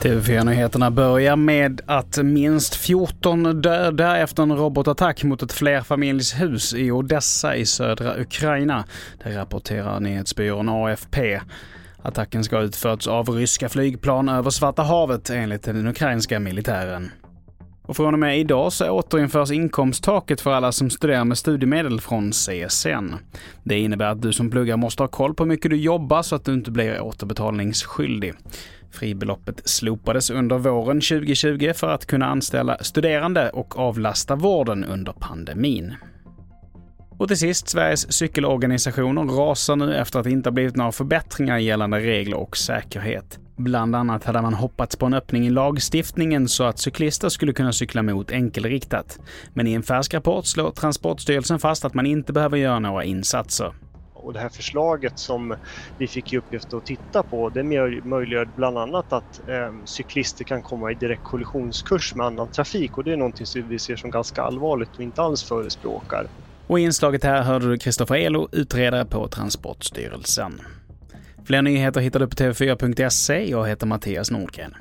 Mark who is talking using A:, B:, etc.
A: TV4-nyheterna börjar med att minst 14 döda efter en robotattack mot ett flerfamiljshus i Odessa i södra Ukraina. Det rapporterar nyhetsbyrån AFP. Attacken ska ha utförts av ryska flygplan över Svarta havet enligt den ukrainska militären. Och från och med idag så återinförs inkomsttaket för alla som studerar med studiemedel från CSN. Det innebär att du som pluggar måste ha koll på hur mycket du jobbar så att du inte blir återbetalningsskyldig. Fribeloppet slopades under våren 2020 för att kunna anställa studerande och avlasta vården under pandemin. Och till sist, Sveriges cykelorganisationer rasar nu efter att det inte har blivit några förbättringar gällande regler och säkerhet. Bland annat hade man hoppats på en öppning i lagstiftningen så att cyklister skulle kunna cykla mot enkelriktat. Men i en färsk rapport slår Transportstyrelsen fast att man inte behöver göra några insatser.
B: Och det här förslaget som vi fick i uppgift att titta på det möjliggör bland annat att eh, cyklister kan komma i direkt kollisionskurs med annan trafik och det är någonting som vi ser som ganska allvarligt och inte alls förespråkar.
A: Och i inslaget här hörde du Kristoffer Elo, utredare på Transportstyrelsen. Fler nyheter hittar du på tv4.se. Jag heter Mattias Nordgren.